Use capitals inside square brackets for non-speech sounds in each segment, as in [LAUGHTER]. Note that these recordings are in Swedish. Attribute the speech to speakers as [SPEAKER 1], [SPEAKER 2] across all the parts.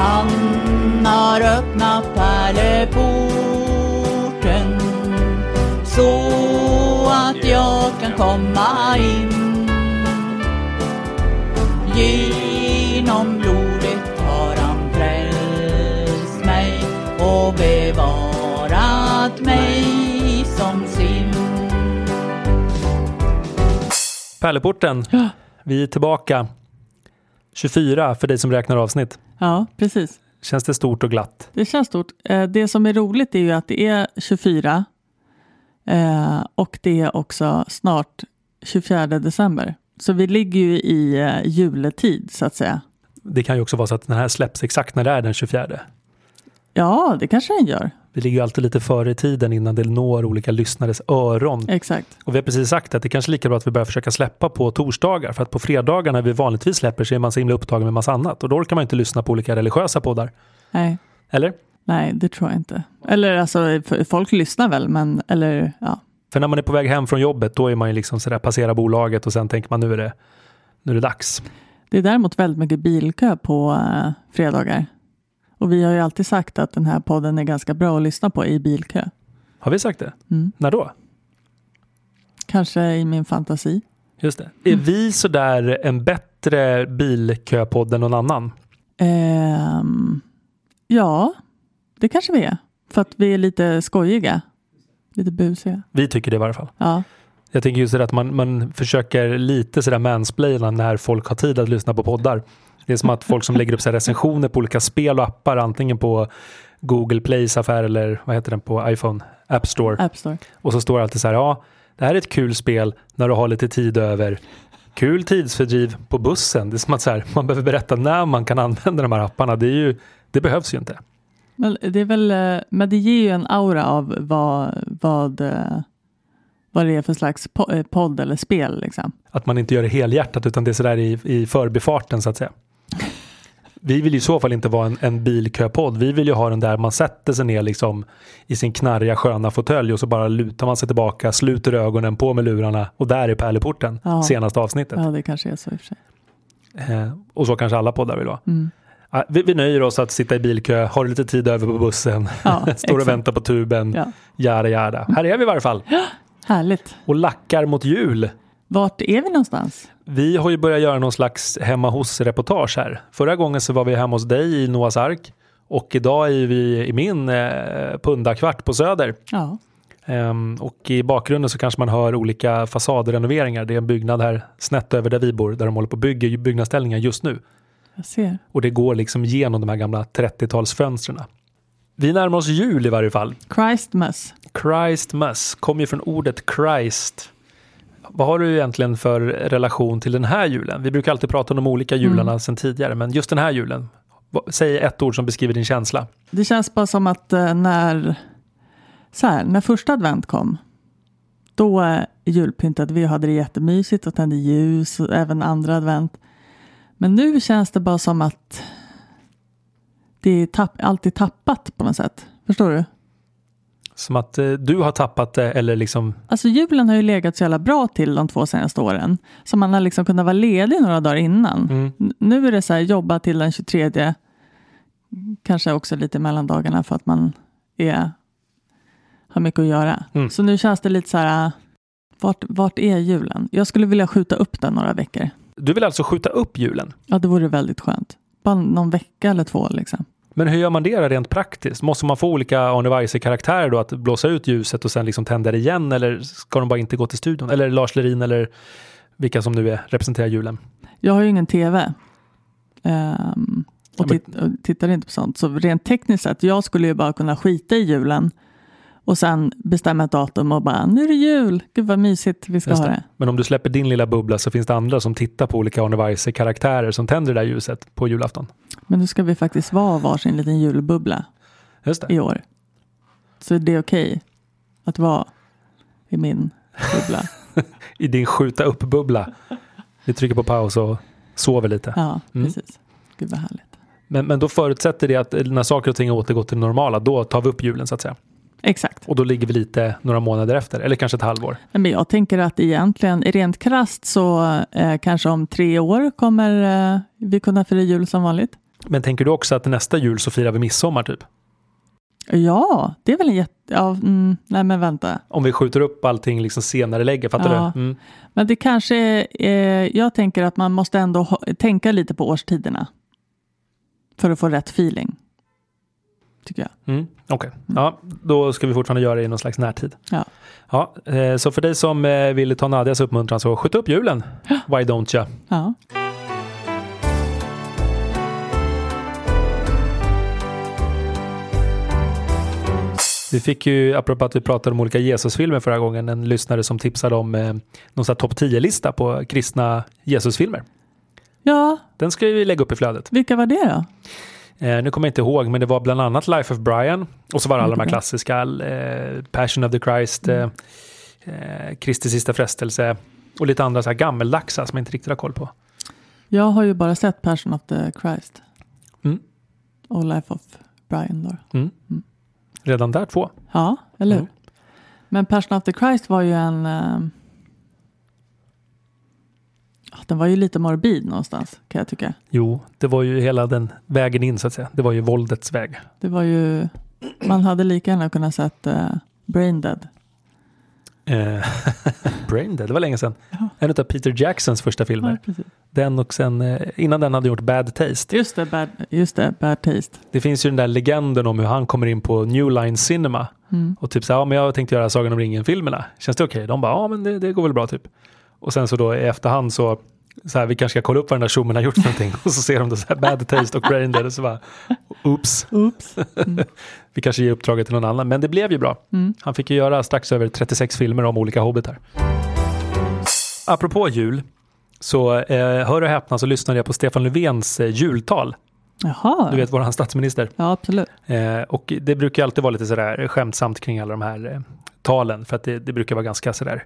[SPEAKER 1] Han har öppnat pärleporten så att jag kan komma in. Genom blodet har han frälst mig och bevarat mig som sin.
[SPEAKER 2] Pärleporten, vi är tillbaka. 24 för dig som räknar avsnitt.
[SPEAKER 3] Ja, precis.
[SPEAKER 2] Känns det stort och glatt?
[SPEAKER 3] Det känns stort. Eh, Det som är roligt är ju att det är 24 eh, och det är också snart 24 december. Så vi ligger ju i eh, juletid så att säga.
[SPEAKER 2] Det kan ju också vara så att den här släpps exakt när det är den 24.
[SPEAKER 3] Ja, det kanske den gör.
[SPEAKER 2] Vi ligger ju alltid lite före i tiden innan det når olika lyssnares öron.
[SPEAKER 3] Exakt.
[SPEAKER 2] Och vi har precis sagt att det kanske är lika bra att vi börjar försöka släppa på torsdagar. För att på fredagar när vi vanligtvis släpper så är man så himla upptagen med massa annat. Och då orkar man inte lyssna på olika religiösa poddar.
[SPEAKER 3] Nej,
[SPEAKER 2] Eller?
[SPEAKER 3] nej, det tror jag inte. Eller alltså, folk lyssnar väl, men eller ja.
[SPEAKER 2] För när man är på väg hem från jobbet då är man ju liksom sådär passera bolaget och sen tänker man nu är det, nu är det dags.
[SPEAKER 3] Det är däremot väldigt mycket bilkö på eh, fredagar. Och vi har ju alltid sagt att den här podden är ganska bra att lyssna på i bilkö.
[SPEAKER 2] Har vi sagt det?
[SPEAKER 3] Mm.
[SPEAKER 2] När då?
[SPEAKER 3] Kanske i min fantasi.
[SPEAKER 2] Just det. Är vi sådär en bättre bilköpodd än någon annan?
[SPEAKER 3] Ehm, ja, det kanske vi är. För att vi är lite skojiga. Lite busiga.
[SPEAKER 2] Vi tycker det i varje fall.
[SPEAKER 3] Ja,
[SPEAKER 2] Jag tänker just det att man, man försöker lite sådär mansplaina när folk har tid att lyssna på poddar. Det är som att folk som lägger upp så recensioner på olika spel och appar, antingen på Google Plays affär eller vad heter den på iPhone, App Store.
[SPEAKER 3] App Store.
[SPEAKER 2] Och så står det alltid så här, ja, det här är ett kul spel när du har lite tid över. Kul tidsfördriv på bussen. Det är som att så här, man behöver berätta när man kan använda de här apparna. Det, är ju, det behövs ju inte.
[SPEAKER 3] Men det är väl, eh, men det ger ju en aura av vad, vad, eh, vad det är för slags eh, podd eller spel. Liksom.
[SPEAKER 2] Att man inte gör det helhjärtat utan det är sådär i, i förbifarten så att säga. Vi vill ju i så fall inte vara en, en bilköpodd. Vi vill ju ha den där man sätter sig ner liksom i sin knarriga sköna fåtölj och så bara lutar man sig tillbaka, sluter ögonen, på med lurarna och där är pärleporten,
[SPEAKER 3] Ja.
[SPEAKER 2] senaste avsnittet.
[SPEAKER 3] Ja, det kanske är så i och för sig.
[SPEAKER 2] Eh, och så kanske alla poddar vill vara.
[SPEAKER 3] Mm.
[SPEAKER 2] Ja, vi, vi nöjer oss att sitta i bilkö, har lite tid över på bussen,
[SPEAKER 3] Ja, [LAUGHS]
[SPEAKER 2] står och väntar på tuben,
[SPEAKER 3] Ja.
[SPEAKER 2] jada jada. Här är vi i varje fall [GASPS]
[SPEAKER 3] Härligt.
[SPEAKER 2] och lackar mot jul.
[SPEAKER 3] Vart är vi någonstans?
[SPEAKER 2] Vi har ju börjat göra någon slags hemma hos-reportage här. Förra gången så var vi hemma hos dig i Noahs ark och idag är vi i min eh, pundakvart på Söder.
[SPEAKER 3] Ja,
[SPEAKER 2] Ehm, och i bakgrunden så kanske man hör olika fasadrenoveringar. Det är en byggnad här snett över där vi bor där de håller på och bygger byggnadsställningar just nu.
[SPEAKER 3] jag ser.
[SPEAKER 2] Och det går liksom genom de här gamla 30-talsfönstren. Vi närmar oss jul i varje fall.
[SPEAKER 3] Christmas.
[SPEAKER 2] Christmas kommer ju från ordet Christ. Vad har du egentligen för relation till den här julen? Vi brukar alltid prata om de olika jularna sedan tidigare, men just den här julen. Säg ett ord som beskriver din känsla.
[SPEAKER 3] Det känns bara som att eh, när, så här, när första advent kom, då eh, julpyntade vi och hade det jättemysigt och tände ljus och även andra advent. Men nu känns det bara som att det är tapp, alltid tappat på något sätt. Förstår du?
[SPEAKER 2] Som att eh, du har tappat det eller liksom,
[SPEAKER 3] Alltså julen har ju legat så jävla bra till de två senaste åren. Så man har liksom kunnat vara ledig några dagar innan.
[SPEAKER 2] mm,
[SPEAKER 3] Nu är det så här, jobba till den 23. Kanske också lite mellan dagarna för att man är, har mycket att göra.
[SPEAKER 2] Mm.
[SPEAKER 3] Så nu känns det lite så här, vart, vart är julen? Jag skulle vilja skjuta upp den några veckor.
[SPEAKER 2] du vill alltså skjuta upp julen.
[SPEAKER 3] Ja, det vore väldigt skönt. Bara någon vecka eller två liksom.
[SPEAKER 2] Men hur gör man det rent praktiskt? Måste man få olika Arne Weise-karaktärer då att blåsa ut ljuset och sen liksom tända det igen eller ska de bara inte gå till studion? Eller Lars Lerin eller vilka som nu är, representerar julen?
[SPEAKER 3] Jag har ju ingen tv. Ehm, och,
[SPEAKER 2] Ja, men-
[SPEAKER 3] titt, och tittar inte på sånt. Så rent tekniskt sett, jag skulle ju bara kunna skita i julen och sen bestämma ett datum och bara, nu är det jul, gud vad mysigt vi ska
[SPEAKER 2] Just
[SPEAKER 3] ha
[SPEAKER 2] det. Men om du släpper din lilla bubbla så finns det andra som tittar på olika Arne Weise-karaktärer som tänder det där ljuset på julafton.
[SPEAKER 3] Men nu ska vi faktiskt vara varsin liten julbubbla i år. Så det är okej att vara i min bubbla. [LAUGHS]
[SPEAKER 2] I din skjuta upp-bubbla. Vi trycker på paus och sover lite.
[SPEAKER 3] Ja,
[SPEAKER 2] Mm.
[SPEAKER 3] precis. Gud vad härligt.
[SPEAKER 2] Men, men då förutsätter det att när saker och ting har återgått till det normala, då tar vi upp julen så att säga.
[SPEAKER 3] Exakt.
[SPEAKER 2] Och då ligger vi lite några månader efter, eller kanske ett halvår.
[SPEAKER 3] Men jag tänker att egentligen, rent krasst så eh, kanske om tre år kommer eh, vi kunna fira jul som vanligt.
[SPEAKER 2] Men tänker du också att nästa jul så firar vi midsommar typ?
[SPEAKER 3] Ja, det är väl en jätte... Ja, mm, nej men vänta.
[SPEAKER 2] Om vi skjuter upp allting liksom senare lägger, fattar
[SPEAKER 3] Ja.
[SPEAKER 2] du? Mm.
[SPEAKER 3] Men det kanske är... Eh, jag tänker att man måste ändå tänka lite på årstiderna. För att få rätt feeling. Tycker jag.
[SPEAKER 2] Mm. Okej, ja, då ska vi fortfarande göra det i någon slags närtid.
[SPEAKER 3] Ja.
[SPEAKER 2] Ja, eh, så för dig som eh, vill ta Nadias uppmuntran så skjut upp julen. Why don't you?
[SPEAKER 3] Ja.
[SPEAKER 2] Vi fick ju, apropå att vi pratade om olika Jesusfilmer förra gången, en lyssnare som tipsade om eh, någon topp 10-lista på kristna Jesusfilmer.
[SPEAKER 3] ja,
[SPEAKER 2] Den ska vi lägga upp i flödet.
[SPEAKER 3] vilka var det då?
[SPEAKER 2] Eh, nu kommer jag inte ihåg, men det var bland annat Life of Brian och så var det alla de här
[SPEAKER 3] bra.
[SPEAKER 2] klassiska, eh, Passion of the Christ, eh, eh, Kristi sista frestelse och lite andra så här gammeldaxa som jag inte riktigt har koll på.
[SPEAKER 3] Jag har ju bara sett Passion of the Christ.
[SPEAKER 2] Mm.
[SPEAKER 3] Och Life of Brian då.
[SPEAKER 2] Mm. Redan där två.
[SPEAKER 3] Ja, eller hur?
[SPEAKER 2] Mm.
[SPEAKER 3] Men Passion of the Christ var ju en... Eh, den var ju lite morbid någonstans, kan jag tycka.
[SPEAKER 2] Jo, det var ju hela den vägen in så att säga. Det var ju våldets väg.
[SPEAKER 3] Det var ju... Man hade lika gärna kunnat sett uh, Brain Dead.
[SPEAKER 2] Eh, [LAUGHS] Brain Dead, det var länge sedan.
[SPEAKER 3] Ja.
[SPEAKER 2] En av Peter Jacksons första filmer.
[SPEAKER 3] Ja.
[SPEAKER 2] Den och sen, eh, innan den hade gjort Bad Taste.
[SPEAKER 3] Just det, bad, just det, Bad Taste.
[SPEAKER 2] Det finns ju den där legenden om hur han kommer in på New Line Cinema
[SPEAKER 3] Mm.
[SPEAKER 2] och typ så här, ja men jag tänkte göra Sagan om ringen-filmerna. Känns det okej? De bara, ja men det, det går väl bra typ. Och sen så då i efterhand så, så här, vi kanske ska kolla upp vad den där tjommen har gjort för någonting. [LAUGHS] Och så ser de då så här Bad Taste och Brain Dead och så bara, oops,
[SPEAKER 3] Oops. [LAUGHS]
[SPEAKER 2] vi kanske ger uppdraget till någon annan. Men det blev ju bra.
[SPEAKER 3] Mm.
[SPEAKER 2] Han fick ju göra strax över 36 filmer om olika hobbitar. Apropå jul, så eh, hör och häpna så lyssnade jag på Stefan Löfvens eh, jultal.
[SPEAKER 3] Jaha.
[SPEAKER 2] Du vet vår statsminister.
[SPEAKER 3] Ja, absolut.
[SPEAKER 2] Eh, och det brukar alltid vara lite sådär skämtsamt kring alla de här eh, talen. För att det, det brukar vara ganska sådär,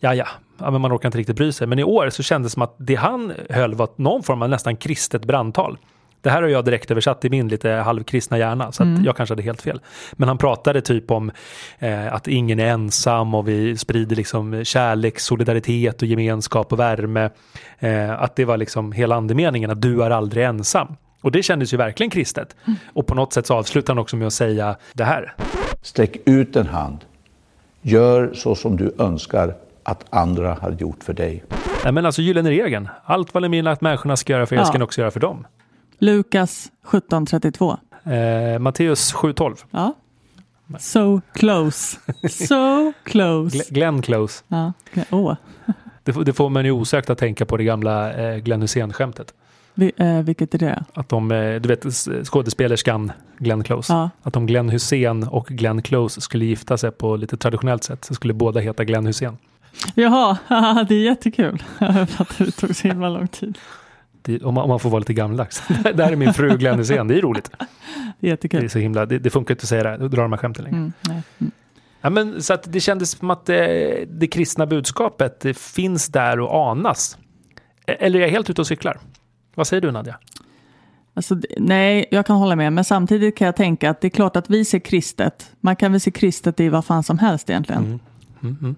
[SPEAKER 2] ja ja, ja, men man orkar inte riktigt bry sig. Men i år så kändes det som att det han höll var någon form av nästan kristet brandtal. Det här har jag direkt översatt i min lite halvkristna hjärna, så att jag kanske hade helt fel. Men han pratade typ om eh, att ingen är ensam och vi sprider liksom kärlek, solidaritet och gemenskap och värme. Eh, att det var liksom hela andemeningen, att du är aldrig ensam. Och det kändes ju verkligen kristet. Och på något sätt så avslutar han också med att säga det här.
[SPEAKER 4] Sträck ut en hand. Gör så som du önskar att andra har gjort för dig.
[SPEAKER 2] Nej men alltså gyllene regeln. Allt vad ni vill att människorna ska göra för er
[SPEAKER 3] Ja.
[SPEAKER 2] ska ni också göra för dem.
[SPEAKER 3] Lukas 17.32.
[SPEAKER 2] Eh, Matteus 7.12.
[SPEAKER 3] Ja. So close. So close.
[SPEAKER 2] Gl- Glenn Close.
[SPEAKER 3] Ja. Åh.
[SPEAKER 2] Det, får- det får man ju osökt att tänka på det gamla eh, Glenn Hysén-skämtet.
[SPEAKER 3] Vi, eh, vilket är det?
[SPEAKER 2] Att de, eh, du vet skådespelerskan Glenn Close.
[SPEAKER 3] Ja.
[SPEAKER 2] Att om Glenn Hussein och Glenn Close skulle gifta sig på lite traditionellt sätt så skulle båda heta Glenn Hussein.
[SPEAKER 3] Jaha, [LAUGHS] det är jättekul. [LAUGHS] Jag fattar, det tog så himla lång tid.
[SPEAKER 2] Det, om, man, om man får vara lite gammaldags. det här är min fru Glenn Hussein, det är roligt.
[SPEAKER 3] Det är
[SPEAKER 2] Det är
[SPEAKER 3] jättekul.
[SPEAKER 2] så himla, det, det funkar inte att säga det, här, dra de här skämten längre.
[SPEAKER 3] Mm, nej. Mm.
[SPEAKER 2] Ja, men, så att det kändes som att eh, det kristna budskapet eh, finns där och anas. E- Eller är jag helt ute och cyklar? Vad säger du Nadja?
[SPEAKER 3] Alltså, det- nej, jag kan hålla med. Men samtidigt kan jag tänka att det är klart att vi ser kristet. Man kan väl se kristet i vad fan som helst egentligen.
[SPEAKER 2] Mm.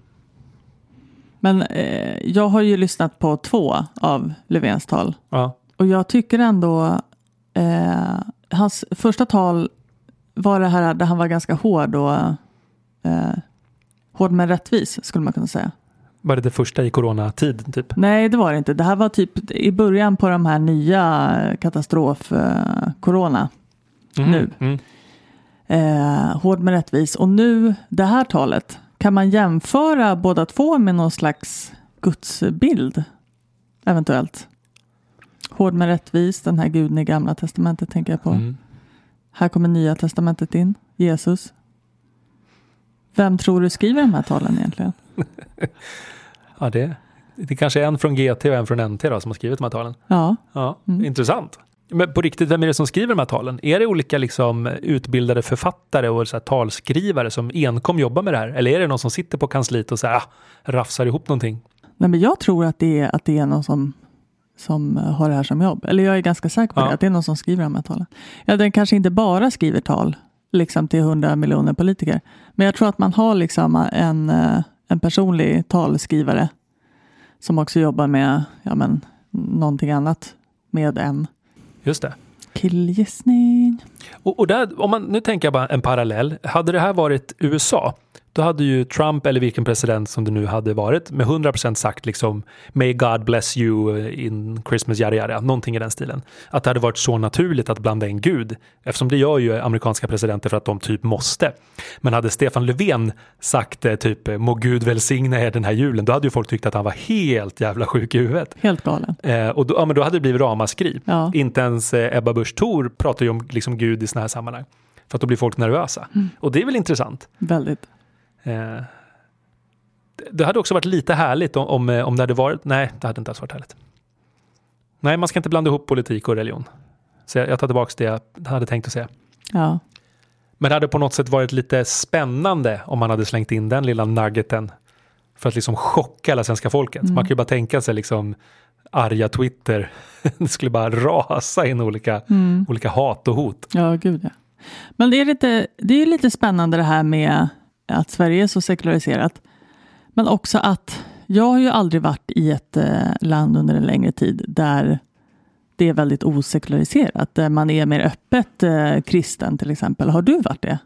[SPEAKER 3] Men eh, jag har ju lyssnat på två av Löfvens tal.
[SPEAKER 2] Ja.
[SPEAKER 3] Och jag tycker ändå, eh, hans första tal var det här där han var ganska hård och eh, hård men rättvis skulle man kunna säga.
[SPEAKER 2] Var det det första i coronatid typ?
[SPEAKER 3] Nej, det var det inte. Det här var typ i början på de här nya katastrof eh, corona.
[SPEAKER 2] Mm.
[SPEAKER 3] Nu.
[SPEAKER 2] Mm.
[SPEAKER 3] Eh, hård men rättvis. Och nu, det här talet, kan man jämföra båda två med någon slags gudsbild? Eventuellt. Hård men rättvis, den här guden i gamla testamentet tänker jag på.
[SPEAKER 2] Mm.
[SPEAKER 3] Här kommer nya testamentet in, Jesus. Vem tror du skriver de här talen egentligen? [LAUGHS]
[SPEAKER 2] Ja, det, det kanske är en från GT och en från NT då, som har skrivit de här talen.
[SPEAKER 3] Ja,
[SPEAKER 2] Ja,
[SPEAKER 3] Mm.
[SPEAKER 2] Intressant. Men på riktigt, vem är det som skriver de här talen? Är det olika liksom, utbildade författare och så här, talskrivare som enkom jobbar med det här? Eller är det någon som sitter på kansliet och så här, ah, rafsar ihop någonting?
[SPEAKER 3] Nej, men jag tror att det är, att det är någon som, som eh, har det här som jobb. Eller jag är ganska säker på
[SPEAKER 2] Ja.
[SPEAKER 3] det, att det är någon som skriver de här talen. Ja, den kanske inte bara skriver tal liksom till hundra miljoner politiker. Men jag tror att man har liksom en, eh, en personlig talskrivare som också jobbar med ja, men, någonting annat med en
[SPEAKER 2] Just det.
[SPEAKER 3] Killgissning.
[SPEAKER 2] Och, och där, om man, nu tänker jag bara en parallell. Hade det här varit USA, då hade ju Trump eller vilken president som det nu hade varit med 100% sagt liksom May God bless you in Christmas yada yada, någonting i den stilen. Att det hade varit så naturligt att blanda in Gud, eftersom det gör ju amerikanska presidenter för att de typ måste. Men hade Stefan Löfven sagt eh, typ må Gud välsigna er den här julen, då hade ju folk tyckt att han var helt jävla sjuk i huvudet.
[SPEAKER 3] Helt galen.
[SPEAKER 2] Eh, och då, ja, men då hade det blivit ramaskri.
[SPEAKER 3] Ja.
[SPEAKER 2] Inte ens eh, Ebba Busch Thor pratar ju om liksom, Gud i sådana här sammanhang. För att då blir folk nervösa. Och det är väl intressant.
[SPEAKER 3] Väldigt.
[SPEAKER 2] Eh, det hade också varit lite härligt om, om, eh, om det hade varit... Nej, det hade inte alls varit härligt. Nej, man ska inte blanda ihop politik och religion. Så jag, jag tar tillbaka det jag hade tänkt att säga.
[SPEAKER 3] Ja.
[SPEAKER 2] Men det hade på något sätt varit lite spännande om man hade slängt in den lilla nuggeten för att liksom chocka hela svenska folket. Man kan ju bara tänka sig liksom arga Twitter. [LAUGHS] det skulle bara rasa in olika, olika hat och hot.
[SPEAKER 3] Ja, gud ja. Men det är, lite, det är lite spännande det här med att Sverige är så sekulariserat. Men också att jag har ju aldrig varit i ett eh, land under en längre tid där det är väldigt osekulariserat. Där man är mer öppet eh, kristen till exempel. Har du varit det?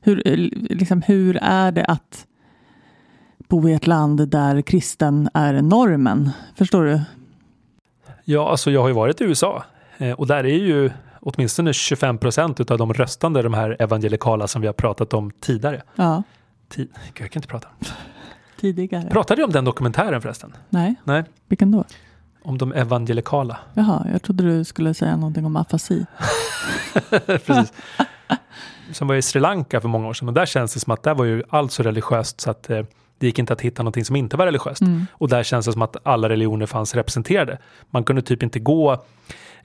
[SPEAKER 3] Hur, eh, liksom, hur är det att bo i ett land där kristen är normen? Förstår du?
[SPEAKER 2] Ja, alltså jag har ju varit i USA och där är ju åtminstone 25 procent av de röstande de här evangelikala som vi har pratat om tidigare.
[SPEAKER 3] Ja,
[SPEAKER 2] Ti- Gud, jag kan inte prata.
[SPEAKER 3] tidigare.
[SPEAKER 2] Pratade du om den dokumentären förresten?
[SPEAKER 3] Nej,
[SPEAKER 2] Nej,
[SPEAKER 3] vilken då?
[SPEAKER 2] om de evangelikala.
[SPEAKER 3] Jaha, jag trodde du skulle säga någonting om afasi. [LAUGHS]
[SPEAKER 2] Precis. Som var i Sri Lanka för många år sedan och där känns det som att där var ju allt så religiöst så att eh, det gick inte att hitta någonting som inte var religiöst. Och där känns det som att alla religioner fanns representerade. Man kunde typ inte gå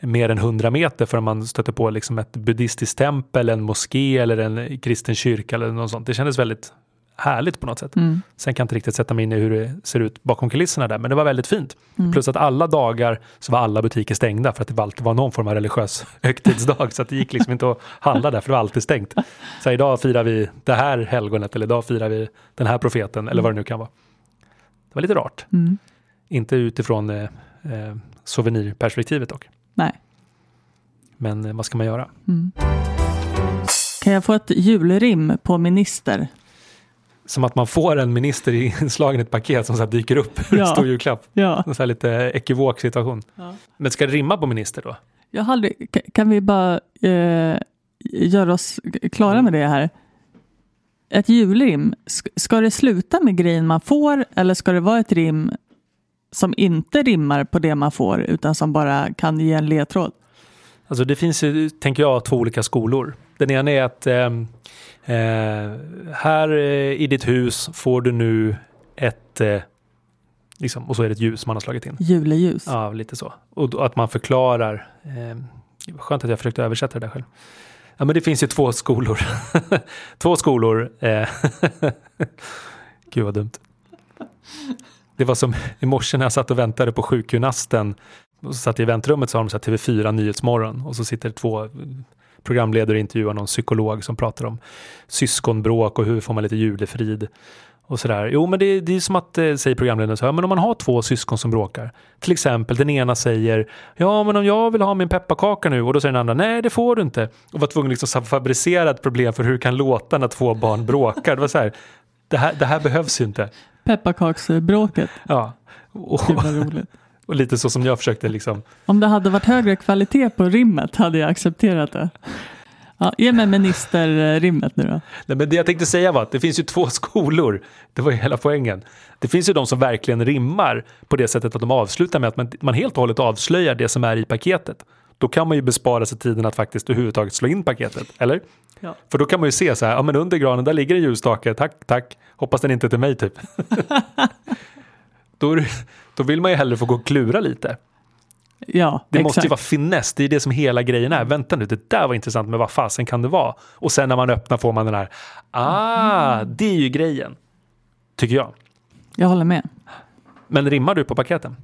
[SPEAKER 2] mer än 100 meter förrän man stötte på liksom ett buddhistiskt tempel, en moské eller en kristen kyrka eller något sånt. Det kändes väldigt härligt på något sätt. Sen kan jag inte riktigt sätta mig in i hur det ser ut bakom kulisserna där, men det var väldigt fint. Plus att alla dagar så var alla butiker stängda för att det alltid var någon form av religiös [LAUGHS] högtidsdag, så att det gick liksom inte att handla där, för det var alltid stängt. Så idag firar vi det här helgonet, eller idag firar vi den här profeten, eller vad det nu kan vara. Det var lite rart.
[SPEAKER 3] Mm.
[SPEAKER 2] Inte utifrån eh, eh, souvenirperspektivet dock.
[SPEAKER 3] Nej.
[SPEAKER 2] Men eh, vad ska man göra?
[SPEAKER 3] Kan jag få ett julrim på minister?
[SPEAKER 2] Som att man får en minister inslagen i [LAUGHS] ett paket som så dyker upp ur en
[SPEAKER 3] Ja.
[SPEAKER 2] stor julklapp.
[SPEAKER 3] Ja.
[SPEAKER 2] En så lite ekivok situation.
[SPEAKER 3] Ja.
[SPEAKER 2] Men ska det rimma på minister då?
[SPEAKER 3] Jag har aldrig, ka- kan vi bara eh, göra oss klara med det här? Ett julrim, sk- ska det sluta med grejen man får eller ska det vara ett rim som inte rimmar på det man får utan som bara kan ge en ledtråd?
[SPEAKER 2] Alltså det finns ju, tänker jag, två olika skolor. Den ena är att ehm, eh, här eh, i ditt hus får du nu ett, eh, liksom, och så är det ett ljus man har slagit in.
[SPEAKER 3] Juleljus.
[SPEAKER 2] Ja, lite så. Och då, att man förklarar. Eh, skönt att jag försökte översätta det där själv. Ja, men det finns ju två skolor. [LAUGHS] två skolor. Eh, [LAUGHS] Gud vad dumt. Det var som i morse när jag satt och väntade på sjukgymnasten. Och så satt jag i väntrummet så har de så TV4 Nyhetsmorgon och så sitter det två programledare och intervjuar någon psykolog som pratar om syskonbråk och hur får man lite julefrid och sådär. Jo, men det, det är som att, eh, säger programledaren, så här, men om man har två syskon som bråkar, till exempel den ena säger ja, men om jag vill ha min pepparkaka nu och då säger den andra nej, det får du inte. Och var tvungen liksom att fabricera ett problem för hur det kan låta när två barn bråkar. Det var så här, det här, det här behövs ju inte.
[SPEAKER 3] Pepparkaksbråket.
[SPEAKER 2] Ja. Och,
[SPEAKER 3] Gud vad roligt.
[SPEAKER 2] och lite så som jag försökte liksom
[SPEAKER 3] Om det hade varit högre kvalitet på rimmet hade jag accepterat det. Ja, ge mig ministerrimmet nu då.
[SPEAKER 2] Nej, men det jag tänkte säga var att det finns ju två [LAUGHS] skolor. Det var ju hela poängen. Det finns ju de som verkligen rimmar på det sättet att de avslutar med att man, man helt och hållet avslöjar det som är i paketet. Då kan man ju bespara sig tiden att faktiskt överhuvudtaget slå in paketet, eller?
[SPEAKER 3] Ja.
[SPEAKER 2] För då kan man ju se så här, ja men under granen där ligger en ljusstake, tack, tack, hoppas den inte är till mig typ. [LAUGHS] då, då vill man ju hellre få gå och klura lite.
[SPEAKER 3] Ja,
[SPEAKER 2] Det
[SPEAKER 3] exakt.
[SPEAKER 2] måste ju vara finess, det är det som hela grejen är. Vänta nu, det där var intressant, men vad fasen kan det vara? Och sen när man öppnar får man den här, ah, det är ju grejen. Tycker jag.
[SPEAKER 3] Jag håller med.
[SPEAKER 2] Men rimmar du på paketen?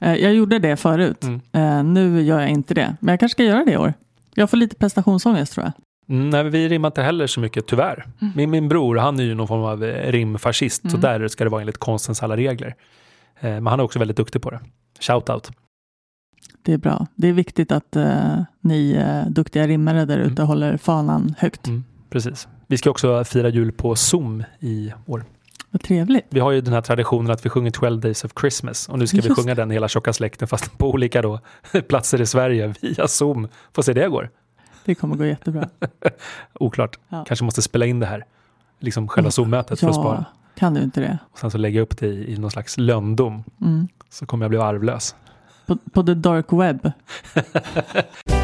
[SPEAKER 3] Eh, Jag gjorde det förut.
[SPEAKER 2] Mm.
[SPEAKER 3] Eh, Nu gör jag inte det. Men jag kanske ska göra det i år. Jag får lite prestationsångest tror jag.
[SPEAKER 2] Mm, nej, vi rimmar inte heller så mycket, tyvärr. Min, min bror, han är ju någon form av eh, rimfascist, så där ska det vara enligt konstens alla regler. Men han är också väldigt duktig på det. Shout out.
[SPEAKER 3] Det är bra. Det är viktigt att eh, ni eh, duktiga rimmare där ute
[SPEAKER 2] Mm.
[SPEAKER 3] håller fanan högt.
[SPEAKER 2] Mm, precis. Vi ska också fira jul på Zoom i år.
[SPEAKER 3] Vad trevligt.
[SPEAKER 2] Vi har ju den här traditionen att vi sjunger 12 Days of Christmas och nu ska vi
[SPEAKER 3] Just
[SPEAKER 2] sjunga den hela tjocka släkten fast på olika då, [LAUGHS] platser i Sverige via Zoom. Får se det går.
[SPEAKER 3] Det kommer gå jättebra. [LAUGHS]
[SPEAKER 2] Oklart.
[SPEAKER 3] Ja.
[SPEAKER 2] Kanske måste spela in det här. Liksom själva
[SPEAKER 3] Mm.
[SPEAKER 2] Zoom-mötet för att spara.
[SPEAKER 3] Ja, kan du inte det?
[SPEAKER 2] Och sen så lägga upp det i, i någon slags lönndom.
[SPEAKER 3] Mm.
[SPEAKER 2] Så kommer jag bli arvlös.
[SPEAKER 3] På, på the dark web. [LAUGHS]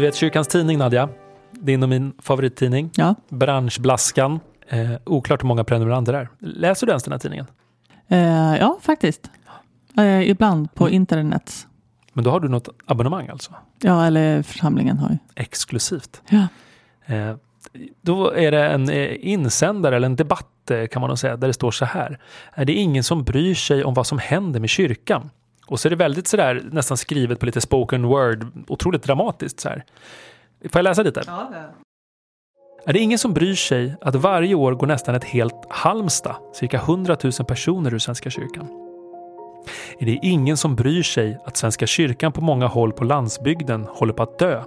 [SPEAKER 2] Du vet kyrkans tidning Nadja. Din och min favorittidning.
[SPEAKER 3] Ja.
[SPEAKER 2] Branschblaskan. Eh, oklart hur många prenumeranter det är. Läser du ens den här tidningen?
[SPEAKER 3] Eh, ja, faktiskt. Eh, ibland på
[SPEAKER 2] Mm.
[SPEAKER 3] internet.
[SPEAKER 2] Men då har du något abonnemang alltså?
[SPEAKER 3] Ja, eller församlingen har ju.
[SPEAKER 2] Exklusivt.
[SPEAKER 3] Ja.
[SPEAKER 2] Eh, då är det en eh, insändare eller en debatt eh, kan man nog säga där det står så här. Är det ingen som bryr sig om vad som händer med kyrkan? Och så är det väldigt sådär nästan skrivet på lite spoken word, otroligt dramatiskt så här. Får jag läsa lite? Är det ingen som bryr sig att varje år går nästan ett helt Halmstad, cirka 100 000 personer ur Svenska kyrkan? Är det ingen som bryr sig att Svenska kyrkan på många håll på landsbygden håller på att dö?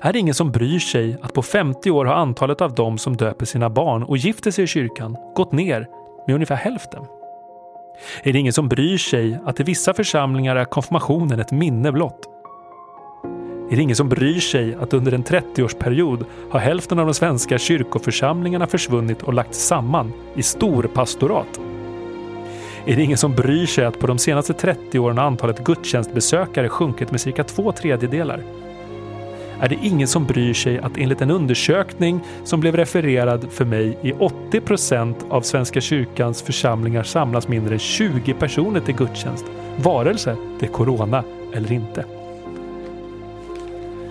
[SPEAKER 2] Är det ingen som bryr sig att på 50 år har antalet av dem som döper sina barn och gifter sig i kyrkan gått ner med ungefär hälften? Är det ingen som bryr sig att i vissa församlingar är konfirmationen ett minne blott? Är det ingen som bryr sig att under en 30-årsperiod har hälften av de svenska kyrkoförsamlingarna försvunnit och lagts samman i storpastorat? Är det ingen som bryr sig att på de senaste 30 åren har antalet gudstjänstbesökare sjunkit med cirka två tredjedelar? Är det ingen som bryr sig att enligt en undersökning som blev refererad för mig i 80 procent av Svenska kyrkans församlingar samlas mindre än 20 personer till gudstjänst, varelse det är corona eller inte.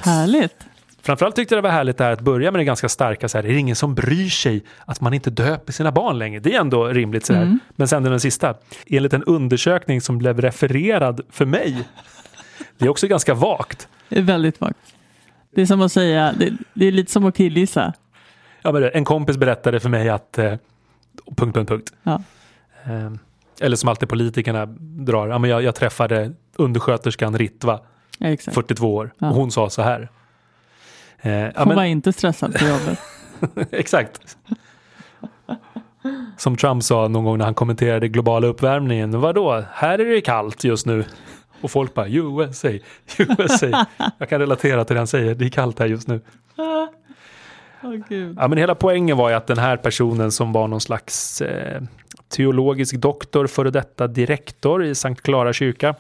[SPEAKER 3] Härligt.
[SPEAKER 2] Framförallt tyckte jag det var härligt det här att börja med det ganska starka så här, är det ingen som bryr sig att man inte döper sina barn längre? Det är ändå rimligt så här.
[SPEAKER 3] Mm.
[SPEAKER 2] Men sen den sista, enligt en undersökning som blev refererad för mig. Det är också ganska vagt.
[SPEAKER 3] Det är väldigt vagt. Det är som att säga, det, det är lite som att killgissa.
[SPEAKER 2] Ja, men en kompis berättade för mig att... Eh, punkt, punkt, punkt.
[SPEAKER 3] Ja.
[SPEAKER 2] Eh, eller som alltid politikerna drar. Ja, men jag, jag träffade undersköterskan Ritva,
[SPEAKER 3] Ja, exakt.
[SPEAKER 2] 42 år.
[SPEAKER 3] Ja.
[SPEAKER 2] Och hon sa så här. Eh, ja,
[SPEAKER 3] Hon
[SPEAKER 2] men,
[SPEAKER 3] var inte stressad på jobbet. [LAUGHS]
[SPEAKER 2] exakt. Som Trump sa någon gång när han kommenterade globala uppvärmningen. Vadå, här är det kallt just nu. Och folk bara USA, USA. Jag kan relatera till det han säger, det är kallt här just nu. [LAUGHS]
[SPEAKER 3] Gud.
[SPEAKER 2] Ja, men hela poängen var ju att den här personen som var någon slags eh, teologisk doktor, före detta direktor i Sankt Klara kyrka,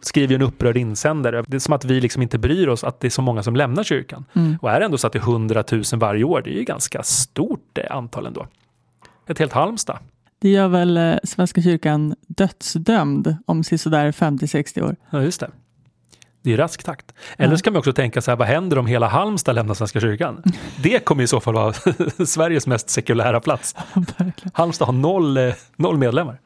[SPEAKER 2] skriver en upprörd insändare. Det är som att vi liksom inte bryr oss att det är så många som lämnar kyrkan.
[SPEAKER 3] Mm.
[SPEAKER 2] Och är det ändå så att det är 100 000 varje år, det är ju ganska stort eh, antal ändå. Ett helt Halmstad.
[SPEAKER 3] Det gör väl eh, Svenska kyrkan dödsdömd om sådär 50-60 år.
[SPEAKER 2] Ja, just det. Det är rask takt. Eller
[SPEAKER 3] Ja.
[SPEAKER 2] så kan man också tänka så här, vad händer om hela Halmstad lämnar Svenska kyrkan? [LAUGHS] Det kommer i så fall vara [LAUGHS] Sveriges mest sekulära plats.
[SPEAKER 3] Verkligen.
[SPEAKER 2] Halmstad har noll, eh, noll medlemmar.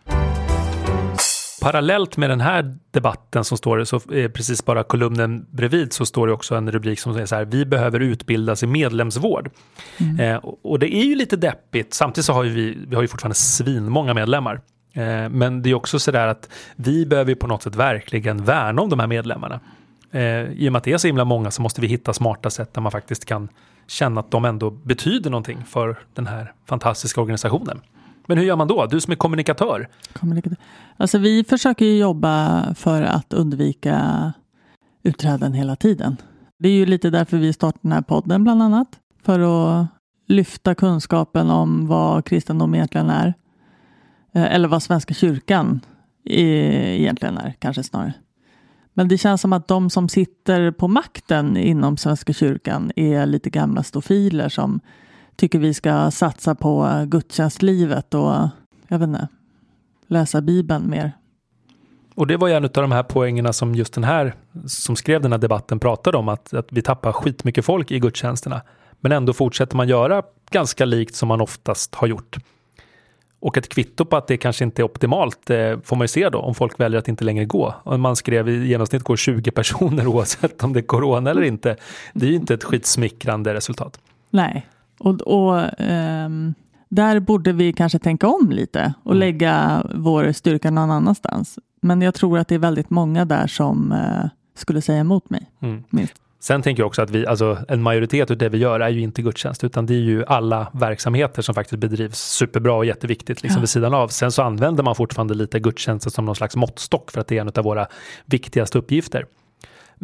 [SPEAKER 2] Parallellt med den här debatten som står så är precis bara kolumnen bredvid så står det också en rubrik som säger så här, vi behöver utbildas i medlemsvård. Eh, och- det är ju lite deppigt, samtidigt så har vi, vi har ju fortfarande svinmånga medlemmar. Eh, men det är också så där att vi behöver på något sätt verkligen värna om de här medlemmarna. Eh, I och med att det är så himla många så måste vi hitta smarta sätt där man faktiskt kan känna att de ändå betyder någonting för den här fantastiska organisationen. Men hur gör man då? Du som är kommunikatör.
[SPEAKER 3] kommunikatör. Alltså vi försöker ju jobba för att undvika utträden hela tiden. Det är ju lite därför vi startar den här podden bland annat. För att lyfta kunskapen om vad kristendom egentligen är. Eh, eller vad Svenska kyrkan egentligen är, kanske snarare. Men det känns som att de som sitter på makten inom Svenska kyrkan är lite gamla stofiler som tycker vi ska satsa på gudstjänstlivet och jag vet inte, läsa Bibeln mer.
[SPEAKER 2] Och det var ju en av de här poängerna som just den här som skrev den här debatten pratade om att, att vi tappar skitmycket folk i gudstjänsterna. Men ändå fortsätter man göra ganska likt som man oftast har gjort. Och ett kvitto på att det kanske inte är optimalt eh, får man ju se då om folk väljer att inte längre gå. Och man skrev i genomsnitt går 20 personer [LAUGHS] oavsett om det är corona eller inte. Det är ju inte ett skitsmickrande resultat.
[SPEAKER 3] Nej, och, och ehm, där borde vi kanske tänka om lite och lägga vår styrka någon annanstans. Men jag tror att det är väldigt många där som eh, skulle säga emot mig.
[SPEAKER 2] Mm. Sen tänker jag också att vi, alltså en majoritet av det vi gör är ju inte gudstjänst, utan det är ju alla verksamheter som faktiskt bedrivs superbra och jätteviktigt liksom
[SPEAKER 3] Ja.
[SPEAKER 2] vid sidan av. Sen så använder man fortfarande lite gudstjänsten som någon slags måttstock för att det är en av våra viktigaste uppgifter.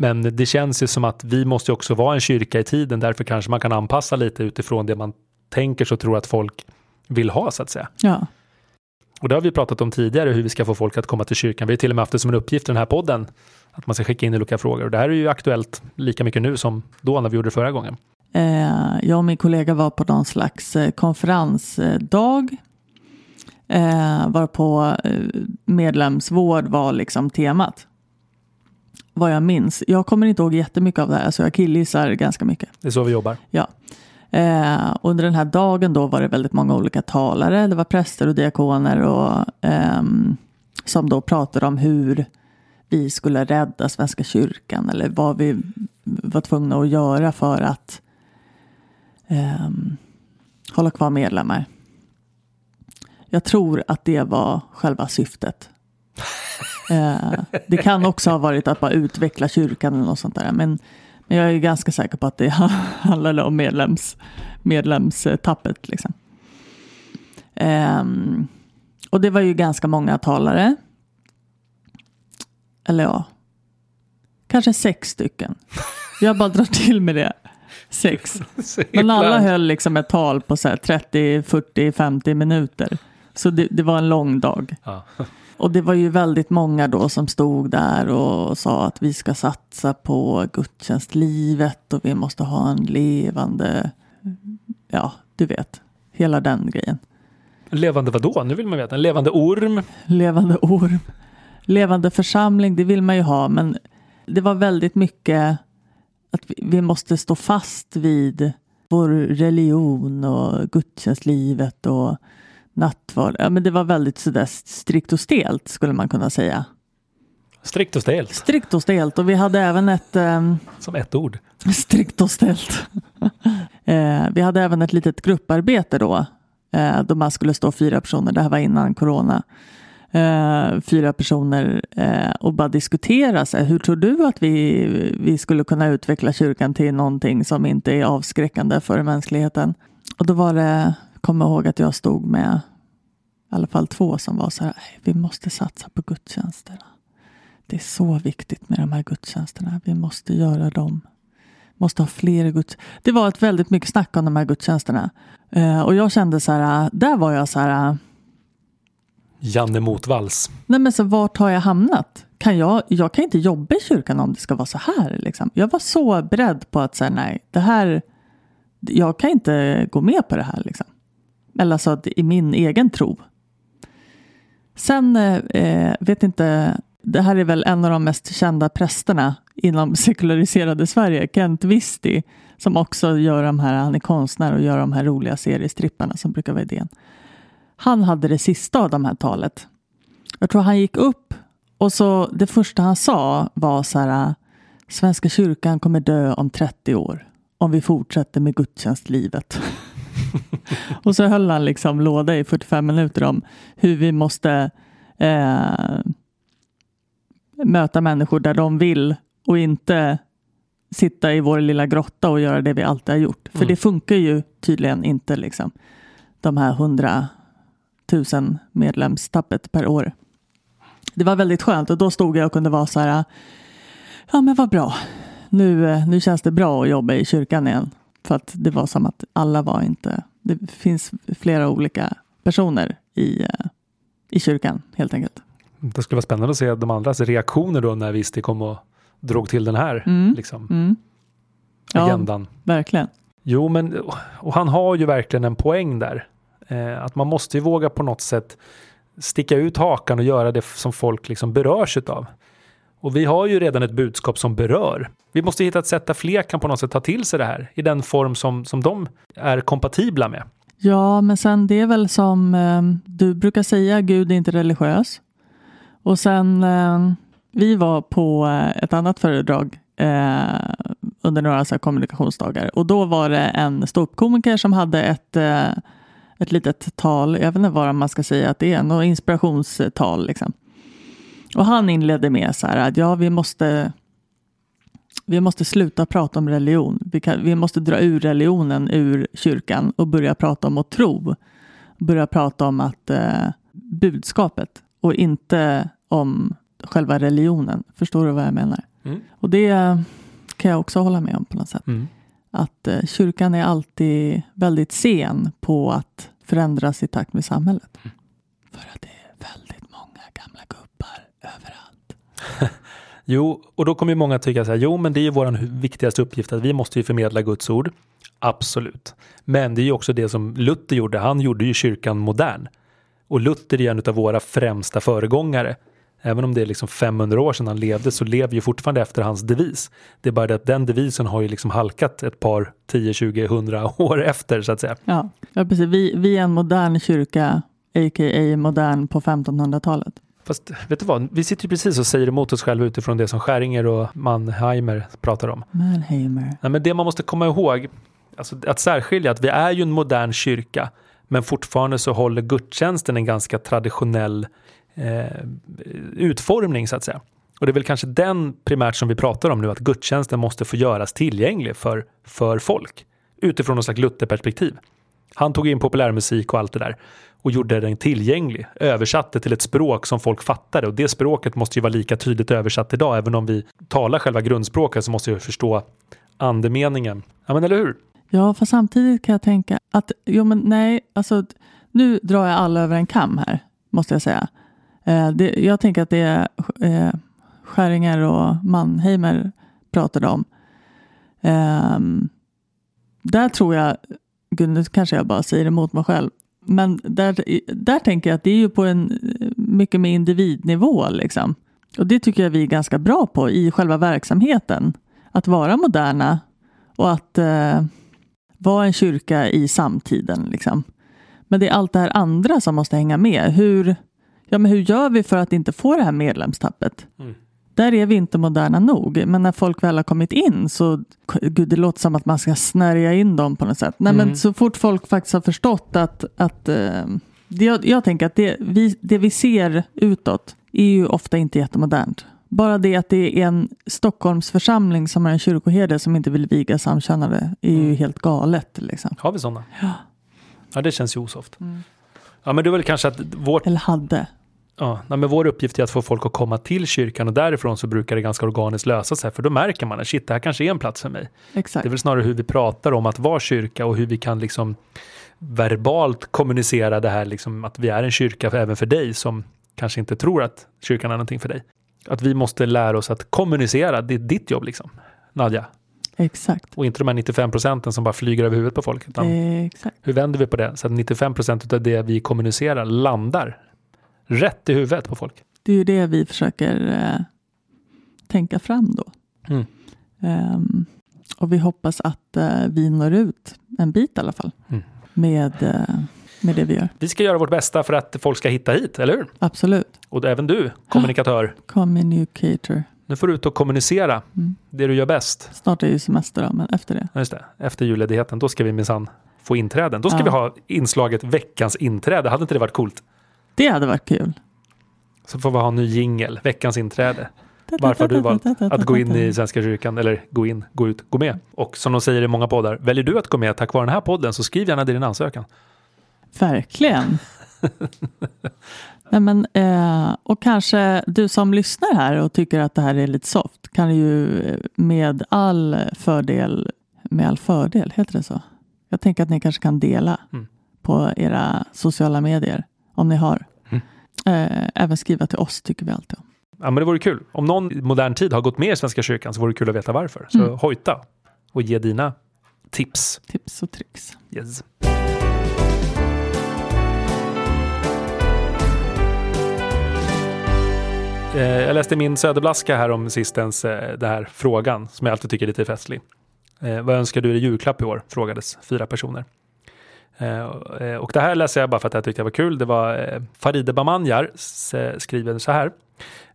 [SPEAKER 2] Men det känns ju som att vi måste också vara en kyrka i tiden, därför kanske man kan anpassa lite utifrån det man tänker så tror att folk vill ha så att säga.
[SPEAKER 3] Ja.
[SPEAKER 2] Och det har vi pratat om tidigare, hur vi ska få folk att komma till kyrkan. Vi har till och med haft det som en uppgift i den här podden, att man ska skicka in olika frågor. Och det här är ju aktuellt lika mycket nu som då när vi gjorde det förra gången.
[SPEAKER 3] Eh, jag och min kollega var på någon slags eh, konferensdag. Eh, varpå medlemsvård var liksom temat. Vad jag minns. Jag kommer inte ihåg jättemycket av det här, så jag killgissar ganska mycket.
[SPEAKER 2] Det är så vi jobbar.
[SPEAKER 3] Ja. Eh, under den här dagen då var det väldigt många olika talare. Det var präster och diakoner och, ehm, som då pratade om hur vi skulle rädda Svenska kyrkan eller vad vi var tvungna att göra för att ehm, hålla kvar medlemmar. Jag tror att det var själva syftet. Eh, det kan också ha varit att bara utveckla kyrkan eller något sånt där. Men, men jag är ganska säker på att det [LAUGHS] handlade om medlems, medlemstappet. Liksom. Ehm, och det var ju ganska många talare. Eller ja, kanske sex stycken. Jag bara drar till med det. Sex. [LAUGHS] Men alla höll liksom ett tal på så här 30, 40, 50 minuter. Så det, det var en lång dag.
[SPEAKER 2] Ja.
[SPEAKER 3] Och det var ju väldigt många då som stod där och sa att vi ska satsa på gudstjänstlivet och vi måste ha en levande, ja, du vet, hela den grejen.
[SPEAKER 2] Levande vadå? Nu vill man veta. En levande orm?
[SPEAKER 3] Levande orm, levande församling, det vill man ju ha, men det var väldigt mycket att vi, måste stå fast vid vår religion och gudstjänstlivet och nattvard. Ja, men det var väldigt sådär strikt och stelt skulle man kunna säga.
[SPEAKER 2] Strikt och stelt.
[SPEAKER 3] Strikt och stelt och vi hade även ett ehm,
[SPEAKER 2] Som ett ord.
[SPEAKER 3] strikt och stelt. [LAUGHS] eh, vi hade även ett litet grupparbete då. Eh, då man skulle stå fyra personer. Det här var innan corona. Eh, fyra personer eh, och bara diskutera. Så här, hur tror du att vi, vi skulle kunna utveckla kyrkan till någonting som inte är avskräckande för mänskligheten? Och då var det, kommer ihåg att jag stod med i alla fall två som var så här, "Nej, vi måste satsa på gudstjänsterna. Det är så viktigt med de här gudstjänsterna. Vi måste göra dem. Måste ha fler guds... Det var ett väldigt mycket snack om de här gudstjänsterna. Eh, och jag kände så här, där var jag så här,
[SPEAKER 2] Janne Motvalls.
[SPEAKER 3] nej men så vart har jag hamnat? Kan jag, jag kan inte jobba i kyrkan om det ska vara så här. Liksom. Jag var så beredd på att säga nej, det här, jag kan inte gå med på det här. Liksom. Eller alltså i min egen tro. Sen, eh, eh, vet inte, det här är väl en av de mest kända prästerna inom [LAUGHS] sekulariserade Sverige, Kent Visti, som också gör de här, han är konstnär och gör de här roliga seriestripparna som brukar vara idén. Han hade det sista av de här talet. Jag tror han gick upp och så det första han sa var så här, Svenska kyrkan kommer dö om 30 år om vi fortsätter med gudstjänstlivet. [LAUGHS] [LAUGHS] och så höll han liksom låda i 45 minuter om hur vi måste eh, möta människor där de vill och inte sitta i vår lilla grotta och göra det vi alltid har gjort. För
[SPEAKER 2] Mm.
[SPEAKER 3] det funkar ju tydligen inte liksom. De här hundratusen medlemstappet per år. Det var väldigt skönt och då stod jag och kunde vara så här. Ja men vad bra. Nu, eh, nu känns det bra att jobba i kyrkan igen. För att det var som att alla var inte. Det finns flera olika personer i, eh, i kyrkan helt enkelt.
[SPEAKER 2] Det skulle vara spännande att se de andras reaktioner då när Visti kom och drog till den här
[SPEAKER 3] Mm.
[SPEAKER 2] liksom,
[SPEAKER 3] Mm. Ja,
[SPEAKER 2] agendan.
[SPEAKER 3] verkligen.
[SPEAKER 2] Jo, men och han har ju verkligen en poäng där. Eh, att man måste ju våga på något sätt sticka ut hakan och göra det som folk liksom berörs utav. Och vi har ju redan ett budskap som berör. Vi måste hitta ett sätt där fler kan på något sätt ta till sig det här i den form som, som de är kompatibla med.
[SPEAKER 3] Ja, men sen det är väl som eh, du brukar säga, Gud är inte religiös. Och sen, eh, vi var på eh, ett annat föredrag eh, under några så här, kommunikationsdagar och då var det en ståuppkomiker som hade ett, eh, ett litet tal, jag vet inte vad man ska säga att det är, något inspirationstal liksom. Och han inledde med så här att ja, vi måste, vi måste sluta prata om religion. Vi, kan, vi måste dra ur religionen ur kyrkan och börja prata om att tro. Börja prata om att eh, budskapet och inte om själva religionen. Förstår du vad jag menar?
[SPEAKER 2] Mm.
[SPEAKER 3] Och det kan jag också hålla med om på något sätt.
[SPEAKER 2] Mm.
[SPEAKER 3] Att eh, kyrkan är alltid väldigt sen på att förändras i takt med samhället.
[SPEAKER 2] Mm.
[SPEAKER 3] För att det är väldigt överallt. [LAUGHS]
[SPEAKER 2] Jo, och då kommer ju många tycka så här, jo men det är ju vår viktigaste uppgift att vi måste ju förmedla Guds ord. Absolut. Men det är ju också det som Luther gjorde, han gjorde ju kyrkan modern. Och Luther är en av våra främsta föregångare. Även om det är liksom 500 år sedan han levde så lever ju fortfarande efter hans devis. Det är bara det att den devisen har ju liksom halkat ett par 10, 20, 100 år efter så att säga.
[SPEAKER 3] Ja, ja precis. Vi, vi är en modern kyrka, a.k.a. modern på 1500-talet.
[SPEAKER 2] Fast vet du vad, vi sitter ju precis och säger emot oss själva utifrån det som Skäringer och Mannheimer pratar om.
[SPEAKER 3] Mannheimer.
[SPEAKER 2] Nej, men det man måste komma ihåg, alltså att särskilja att vi är ju en modern kyrka, men fortfarande så håller gudstjänsten en ganska traditionell eh, utformning så att säga. Och det är väl kanske den primärt som vi pratar om nu, att gudstjänsten måste få göras tillgänglig för, för folk utifrån något slags Lutherperspektiv. Han tog in populärmusik och allt det där och gjorde den tillgänglig, översatte till ett språk som folk fattade och det språket måste ju vara lika tydligt översatt idag. Även om vi talar själva grundspråket så måste vi förstå andemeningen. Ja men eller hur?
[SPEAKER 3] Ja, för samtidigt kan jag tänka att, jo men nej, alltså nu drar jag alla över en kam här, måste jag säga. Eh, det, jag tänker att det är eh, Skäringer och Mannheimer pratade om. Eh, där tror jag, gud nu kanske jag bara säger emot mig själv, men där, där tänker jag att det är ju på en mycket mer individnivå liksom. Och det tycker jag vi är ganska bra på i själva verksamheten. Att vara moderna och att eh, vara en kyrka i samtiden. Liksom. Men det är allt det här andra som måste hänga med. Hur, ja, men hur gör vi för att inte få det här medlemstappet?
[SPEAKER 2] Mm.
[SPEAKER 3] Där är vi inte moderna nog. Men när folk väl har kommit in så, gud det låter som att man ska snärja in dem på något sätt. Nej,
[SPEAKER 2] Mm.
[SPEAKER 3] men så fort folk faktiskt har förstått att, att eh, det, jag, jag tänker att det vi, det vi ser utåt är ju ofta inte jättemodernt. Bara det att det är en Stockholmsförsamling som har en kyrkoherde som inte vill viga samkönade är ju
[SPEAKER 2] Mm.
[SPEAKER 3] helt galet. Liksom.
[SPEAKER 2] Har vi sådana?
[SPEAKER 3] Ja.
[SPEAKER 2] Ja, det känns ju osoft.
[SPEAKER 3] Mm.
[SPEAKER 2] Ja, men det är väl kanske att vårt,
[SPEAKER 3] Eller hade.
[SPEAKER 2] Ja, men vår uppgift är att få folk att komma till kyrkan och därifrån så brukar det ganska organiskt lösa sig. För då märker man att shit, det här kanske är en plats för mig.
[SPEAKER 3] Exakt.
[SPEAKER 2] Det är väl snarare hur vi pratar om att vara kyrka och hur vi kan liksom verbalt kommunicera det här, liksom, att vi är en kyrka även för dig som kanske inte tror att kyrkan är någonting för dig. Att vi måste lära oss att kommunicera, det är ditt jobb liksom, Nadja.
[SPEAKER 3] Exakt.
[SPEAKER 2] Och inte de här 95 procenten som bara flyger över huvudet på folk. Utan
[SPEAKER 3] Exakt.
[SPEAKER 2] hur vänder vi på det så att 95 procent av det vi kommunicerar landar rätt i huvudet på folk?
[SPEAKER 3] Det är ju det vi försöker eh, tänka fram då.
[SPEAKER 2] Mm.
[SPEAKER 3] Ehm, och vi hoppas att eh, vi når ut en bit i alla fall
[SPEAKER 2] Mm.
[SPEAKER 3] med, eh, med det vi gör.
[SPEAKER 2] Vi ska göra vårt bästa för att folk ska hitta hit, eller hur?
[SPEAKER 3] Absolut.
[SPEAKER 2] Och även du, kommunikatör,
[SPEAKER 3] Communicator.
[SPEAKER 2] nu får du ut och kommunicera
[SPEAKER 3] Mm.
[SPEAKER 2] det du gör bäst.
[SPEAKER 3] Snart är ju semester då, men efter det.
[SPEAKER 2] Ja, Just det. Efter julledigheten, då ska vi minsann få inträden. Då ska
[SPEAKER 3] Ja.
[SPEAKER 2] vi ha inslaget veckans inträde. Hade inte det varit coolt?
[SPEAKER 3] Det hade varit kul.
[SPEAKER 2] Så får vi ha en ny jingel, veckans inträde. Varför har du valt att gå in i Svenska kyrkan, eller gå in, gå ut, gå med? Och som de säger i många poddar, väljer du att gå med tack vare den här podden så skriv gärna din ansökan.
[SPEAKER 3] Verkligen. Nej, men, eh, och kanske du som lyssnar här och tycker att det här är lite soft kan ju med all fördel, med all fördel, heter det så? Jag tänker att ni kanske kan dela
[SPEAKER 2] Mm.
[SPEAKER 3] på era sociala medier om ni har.
[SPEAKER 2] Mm.
[SPEAKER 3] Eh, även skriva till oss tycker vi alltid om.
[SPEAKER 2] Ja, men det vore kul. Om någon i modern tid har gått med i Svenska kyrkan så vore det kul att veta varför. Så
[SPEAKER 3] Mm.
[SPEAKER 2] hojta och ge dina tips.
[SPEAKER 3] Tips och tricks.
[SPEAKER 2] Yes. Eh, Jag läste min söderblaska här om sistens, eh, den här frågan som jag alltid tycker är lite festlig. Eh, vad önskar du dig i julklapp i år? Frågades fyra personer. Eh, och det här läser jag bara för att jag tyckte det var kul. Det var eh, Faride Bamanjar skriver så här.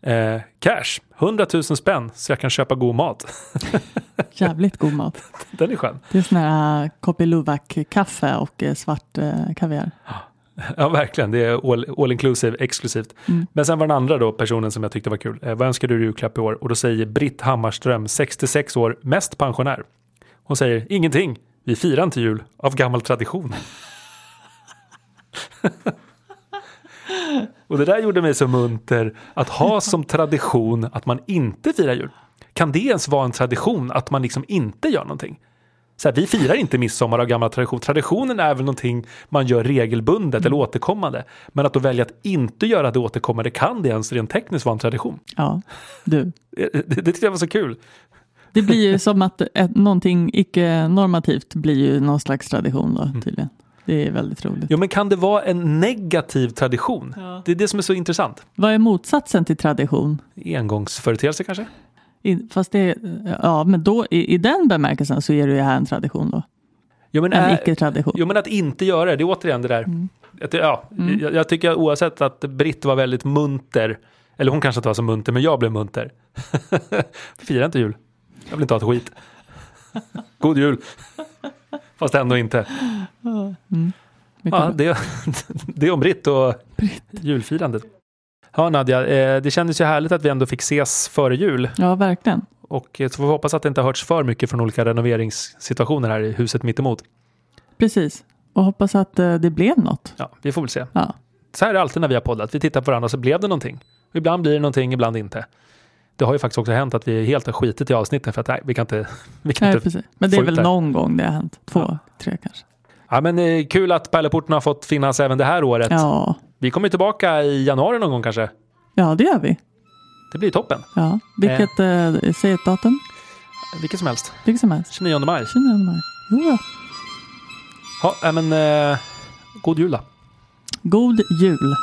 [SPEAKER 2] Eh, cash, 100 000 spänn så jag kan köpa god mat. [LAUGHS]
[SPEAKER 3] Jävligt god mat. [LAUGHS]
[SPEAKER 2] Den är skön.
[SPEAKER 3] Det är sån här Kopi Luwak-kaffe och eh, svart eh, kaviar. [GASPS]
[SPEAKER 2] Ja, verkligen. Det är all, all inclusive, exklusivt.
[SPEAKER 3] Mm.
[SPEAKER 2] Men sen var den andra då personen som jag tyckte var kul. Eh, vad önskar du i julklapp i år? Och då säger Britt Hammarström, 66 år, mest pensionär. Hon säger ingenting. Vi firar inte jul av gammal tradition. och det där gjorde mig så munter att ha som tradition att man inte firar jul. Kan det ens vara en tradition att man liksom inte gör någonting? Så här, vi firar inte midsommar av gammal tradition. Traditionen är väl någonting man gör regelbundet eller återkommande. Men att då välja att inte göra det återkommande, kan det ens rent tekniskt vara en tradition?
[SPEAKER 3] Ja, du.
[SPEAKER 2] Det, det, det tyckte jag var så kul.
[SPEAKER 3] Det blir ju som att ett, någonting icke-normativt blir ju någon slags tradition då tydligen. Det är väldigt roligt.
[SPEAKER 2] Jo, men kan det vara en negativ tradition? Det är det som är så intressant.
[SPEAKER 3] Vad är motsatsen till tradition?
[SPEAKER 2] Engångsföreteelse kanske?
[SPEAKER 3] I, fast det, ja, men då i, i den bemärkelsen så är det ju här en tradition då.
[SPEAKER 2] Jo, men,
[SPEAKER 3] En
[SPEAKER 2] äh,
[SPEAKER 3] icke-tradition.
[SPEAKER 2] jo, men att inte göra det, det är återigen det där. Att, ja, jag, jag tycker oavsett att Britt var väldigt munter, eller hon kanske inte var så munter, men jag blev munter. [LAUGHS] Fira inte jul. Jag vill inte ha ett skit. God jul. Fast ändå inte.
[SPEAKER 3] Mycket
[SPEAKER 2] Ja, det, det är om Britt och julfirandet. Ja, Nadja, eh, det kändes ju härligt att vi ändå fick ses före jul.
[SPEAKER 3] ja, verkligen.
[SPEAKER 2] Och eh, så får vi hoppas att det inte har hörts för mycket från olika renoveringssituationer här i huset mittemot.
[SPEAKER 3] Precis. Och hoppas att eh, det blev något.
[SPEAKER 2] Ja, vi får väl se.
[SPEAKER 3] Ja,
[SPEAKER 2] Så här är det alltid när vi har poddat. Vi tittar på varandra så blev det någonting. Ibland blir det någonting, ibland inte. Det har ju faktiskt också hänt att vi helt har skitit i avsnitten för att nej, vi kan inte... [LAUGHS] Vi kan
[SPEAKER 3] nej,
[SPEAKER 2] inte
[SPEAKER 3] precis. Men det är väl
[SPEAKER 2] det.
[SPEAKER 3] någon gång det har hänt. Två,
[SPEAKER 2] Ja.
[SPEAKER 3] tre kanske.
[SPEAKER 2] ja, men eh, kul att Pärleporten har fått finnas även det här året.
[SPEAKER 3] Ja,
[SPEAKER 2] Vi kommer tillbaka i januari någon gång kanske.
[SPEAKER 3] ja det gör vi.
[SPEAKER 2] Det blir toppen.
[SPEAKER 3] Ja. Vilket, eh, säg ett datum.
[SPEAKER 2] Vilket som helst.
[SPEAKER 3] Vilket som helst.
[SPEAKER 2] 29 maj.
[SPEAKER 3] 29 maj. Ja.
[SPEAKER 2] Ja, men eh, god jul då.
[SPEAKER 3] God jul.